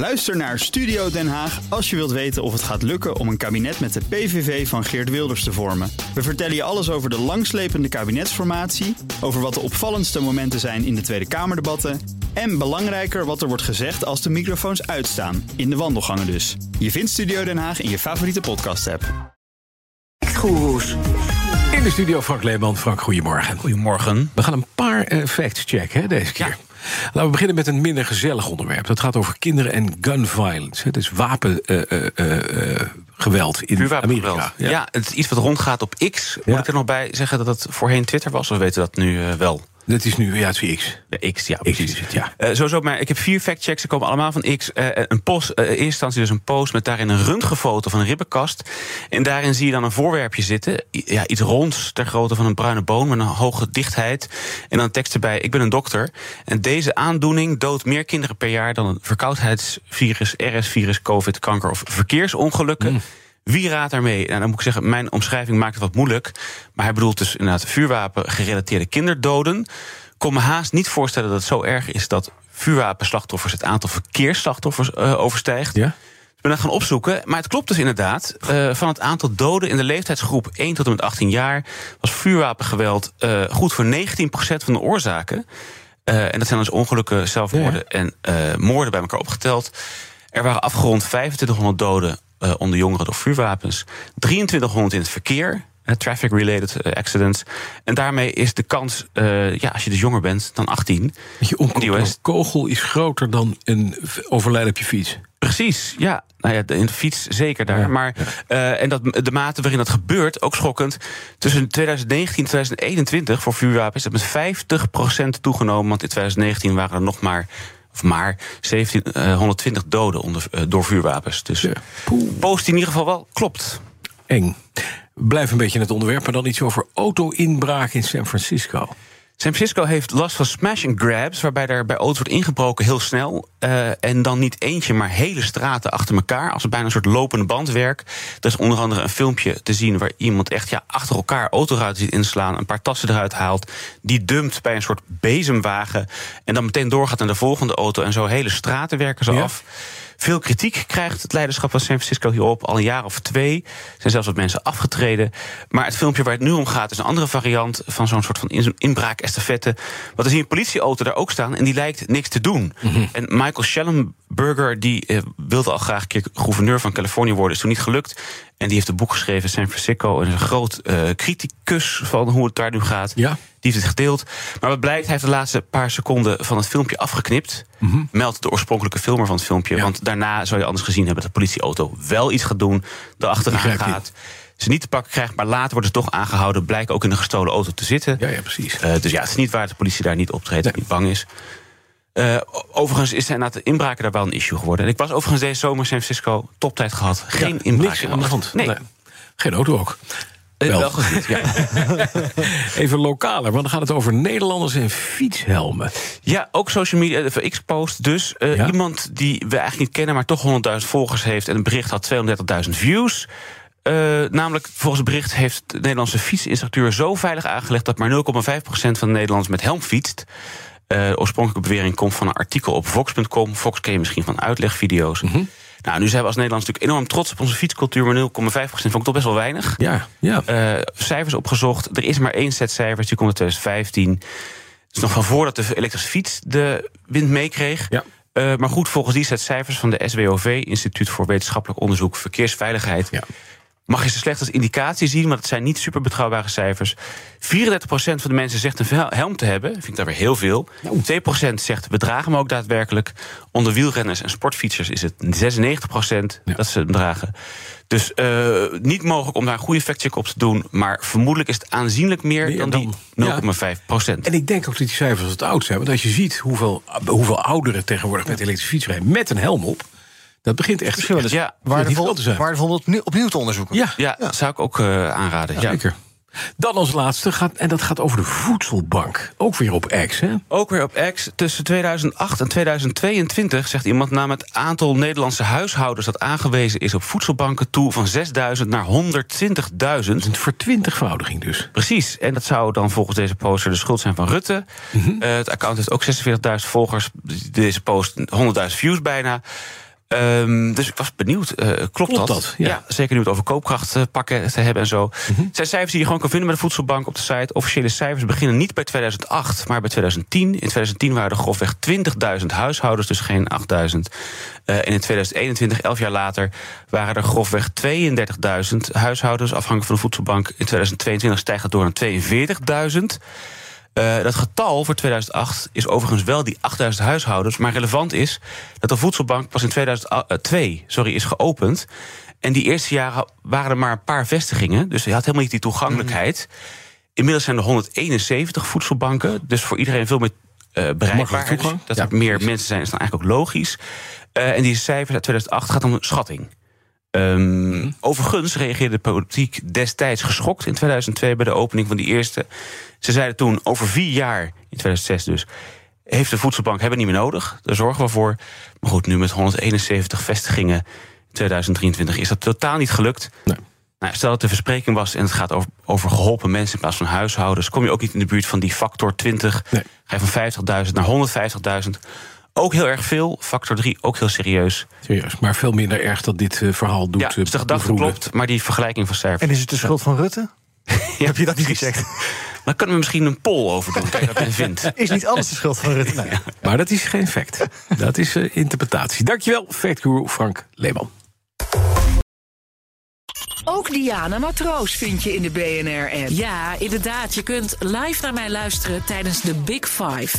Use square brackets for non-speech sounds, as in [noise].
Luister naar Studio Den Haag als je wilt weten of het gaat lukken om een kabinet met de PVV van Geert Wilders te vormen. We vertellen je alles over de langslepende kabinetsformatie, over wat de opvallendste momenten zijn in de Tweede Kamerdebatten en belangrijker wat er wordt gezegd als de microfoons uitstaan, in de wandelgangen dus. Je vindt Studio Den Haag in je favoriete podcast-app. Goeroes. In de studio Frank Leeman. Frank, goedemorgen. Goedemorgen. We gaan een paar uh, facts checken hè, deze keer. Laten we beginnen met een minder gezellig onderwerp. Dat gaat over kinderen en gun violence. Het is wapengeweld uh, uh, in Amerika. Ja. ja. het is iets wat rondgaat op X. Moet ik er nog bij zeggen dat het voorheen Twitter was? Of weten we dat nu wel? Dat is nu, het is X. De X, ja, precies. X het, ja. Uh, sowieso, maar ik heb vier factchecks, ze komen allemaal van X. Uh, een post, uh, in eerste instantie dus een post met daarin een röntgenfoto van een ribbenkast. En daarin zie je dan een voorwerpje zitten. Ja, iets ronds ter grootte van een bruine boom met een hoge dichtheid. En dan tekst erbij, ik ben een dokter. En deze aandoening doodt meer kinderen per jaar dan een verkoudheidsvirus, RS-virus, covid, kanker of verkeersongelukken. Mm. Wie raadt daarmee? Nou, dan moet ik zeggen, mijn omschrijving maakt het wat moeilijk. Maar hij bedoelt dus inderdaad vuurwapen gerelateerde kinderdoden. Ik kon me haast niet voorstellen dat het zo erg is dat vuurwapenslachtoffers het aantal verkeersslachtoffers uh, overstijgt. Ja? Ik ben dan gaan opzoeken. Maar het klopt dus inderdaad. Uh, van het aantal doden in de leeftijdsgroep 1 tot en met 18 jaar was vuurwapengeweld uh, goed voor 19% van de oorzaken. en dat zijn dus ongelukken, zelfmoorden ja. en moorden bij elkaar opgeteld. Er waren afgerond 2500 doden uh, onder jongeren door vuurwapens. 2300 in het verkeer. Traffic-related uh, accidents. En daarmee is de kans, uh, ja, als je dus jonger bent dan 18. Je een kogel is groter dan een overlijden op je fiets. Precies, ja. Nou ja, in de fiets zeker daar. Ja, maar, ja. uh, en dat, de mate waarin dat gebeurt, ook schokkend. Tussen 2019 en 2021 voor vuurwapens is dat met 50% toegenomen. Want in 2019 waren er nog maar of maar 1720 doden onder, uh, door vuurwapens. Dus ja. post in ieder geval wel klopt. Eng. Blijf een beetje in het onderwerp, maar dan iets over auto-inbraak in San Francisco. San Francisco heeft last van smash and grabs, waarbij er bij auto's wordt ingebroken heel snel. Uh, en dan niet eentje, maar hele straten achter elkaar. Als het bijna een soort lopende bandwerk. Er is onder andere een filmpje te zien waar iemand echt ja, achter elkaar autoruiten ziet inslaan. Een paar tassen eruit haalt. Die dumpt bij een soort bezemwagen. En dan meteen doorgaat naar de volgende auto. En zo hele straten werken ze ja. af. Veel kritiek krijgt het leiderschap van San Francisco hierop. Al een jaar of twee zijn zelfs wat mensen afgetreden. Maar het filmpje waar het nu om gaat is een andere variant van zo'n soort van inbraak-estafette. Wat is hier een politieauto daar ook staan en die lijkt niks te doen. Mm -hmm. En Michael Schellenberger die eh, wilde al graag een keer gouverneur van Californië worden, is toen niet gelukt. En die heeft een boek geschreven, San Francisco. En is een groot uh, criticus van hoe het daar nu gaat. Ja. Die heeft het gedeeld. Maar wat blijkt, hij heeft de laatste paar seconden van het filmpje afgeknipt. Mm -hmm. Meldt de oorspronkelijke filmer van het filmpje. Ja. Want daarna zou je anders gezien hebben dat de politieauto wel iets gaat doen. Erachteraan gaat. Ze niet te pakken krijgt, maar later wordt ze toch aangehouden. Blijkt ook in een gestolen auto te zitten. Ja, ja precies. Uh, dus ja, het is niet waar dat de politie daar niet optreedt nee. en niet bang is. Uh, overigens is inderdaad de inbraken daar wel een issue geworden. En ik was overigens deze zomer in San Francisco toptijd gehad. Geen ja, inbraken aan de hand. Nee. nee. Geen auto ook. Wel, wel gezien, ja. [laughs] Even lokaler, want dan gaat het over Nederlanders en fietshelmen. Ja, ook social media, de X-post dus. Uh, ja? Iemand die we eigenlijk niet kennen, maar toch 100.000 volgers heeft... en een bericht had 230.000 views... Uh, namelijk, volgens het bericht heeft de Nederlandse fietsinstructeur zo veilig aangelegd... dat maar 0,5% van de Nederlanders met helm fietst. De oorspronkelijke bewering komt van een artikel op Vox.com. Vox ken je misschien van uitlegvideo's. Mm -hmm. Nou, nu zijn we als Nederlands natuurlijk enorm trots op onze fietscultuur, maar 0,5% vond ik toch best wel weinig. Ja, ja. Uh, cijfers opgezocht. Er is maar één set cijfers, die komt in 2015. Het is nog van voordat de elektrische fiets de wind meekreeg. Ja. Uh, maar goed, volgens die set cijfers van de SWOV, Instituut voor Wetenschappelijk Onderzoek Verkeersveiligheid. Ja mag je ze slechts als indicatie zien, maar het zijn niet super betrouwbare cijfers. 34% van de mensen zegt een helm te hebben. Vind ik daar weer heel veel. Nou. 2% zegt bedragen hem ook daadwerkelijk. Onder wielrenners en sportfietsers is het 96% ja. dat ze hem dragen. Dus uh, niet mogelijk om daar een goede factcheck op te doen. Maar vermoedelijk is het aanzienlijk meer, dan, dan die 0,5 ja. procent. En ik denk ook dat die cijfers het oud zijn. Want als je ziet hoeveel, hoeveel ouderen tegenwoordig met elektrische fiets rijden... met een helm op... Dat begint echt wel ja, waardevol, te zijn. waardevol opnieuw, opnieuw te onderzoeken. Ja, ja, ja. zou ik ook uh, aanraden. Ja, zeker. Dan als laatste, gaat, en dat gaat over de voedselbank. Ook weer op X, hè? Ook weer op X. Tussen 2008 en 2022, zegt iemand... nam het aantal Nederlandse huishoudens dat aangewezen is op voedselbanken toe... van 6.000 naar 120.000. Een vertwintigvoudiging dus. Precies. En dat zou dan volgens deze poster de schuld zijn van Rutte. Mm -hmm. uh, het account heeft ook 46.000 volgers. Deze post 100.000 views bijna. Um, dus ik was benieuwd, uh, klopt, klopt, dat? dat ja. ja. zeker nu het over koopkrachtpakken te hebben en zo. Mm -hmm. Het zijn cijfers die je gewoon kan vinden bij de Voedselbank op de site. Officiële cijfers beginnen niet bij 2008, maar bij 2010. In 2010 waren er grofweg 20.000 huishoudens, dus geen 8.000. Uh, en in 2021, 11 jaar later, waren er grofweg 32.000 huishoudens. Afhankelijk van de Voedselbank. In 2022 stijgt dat door naar 42.000. Uh, dat getal voor 2008 is overigens wel die 8000 huishoudens. Maar relevant is dat de voedselbank pas in 2002 sorry, is geopend. En die eerste jaren waren er maar een paar vestigingen. Dus je had helemaal niet die toegankelijkheid. Mhm. Inmiddels zijn er 171 voedselbanken. Dus voor iedereen veel meer uh, bereikbaar. Dus dat er meer mensen zijn, is dan eigenlijk ook logisch. Uh, en die cijfers uit 2008 gaat om een schatting. Um, Overigens reageerde de politiek destijds geschokt in 2002 bij de opening van die eerste. Ze zeiden toen: over vier jaar, in 2006 dus, heeft de voedselbank hebben niet meer nodig. Daar zorgen we voor. Maar goed, nu met 171 vestigingen in 2023 is dat totaal niet gelukt. Nee. Nou, stel dat de verspreking was en het gaat over, over geholpen mensen in plaats van huishoudens, kom je ook niet in de buurt van die factor 20. Nee. Ga je van 50.000 naar 150.000. Ook heel erg veel. Factor 3 ook heel serieus. Serieus, maar veel minder erg dat dit uh, verhaal doet. Ja, dus de gedachte klopt, maar die vergelijking van cijfers. En is het de schuld van Rutte? [laughs] ja, Heb je dat niet gezegd? [laughs] Dan kunnen we misschien een poll over doen, kijk wat men vindt. [laughs] Is niet alles de schuld van Rutte? Nee. Maar dat is geen fact. Dat is uh, interpretatie. Dankjewel, Fact Guru Frank Leeman. Ook Diana Matroos vind je in de BNR-app. Ja, inderdaad. Je kunt live naar mij luisteren tijdens de Big Five.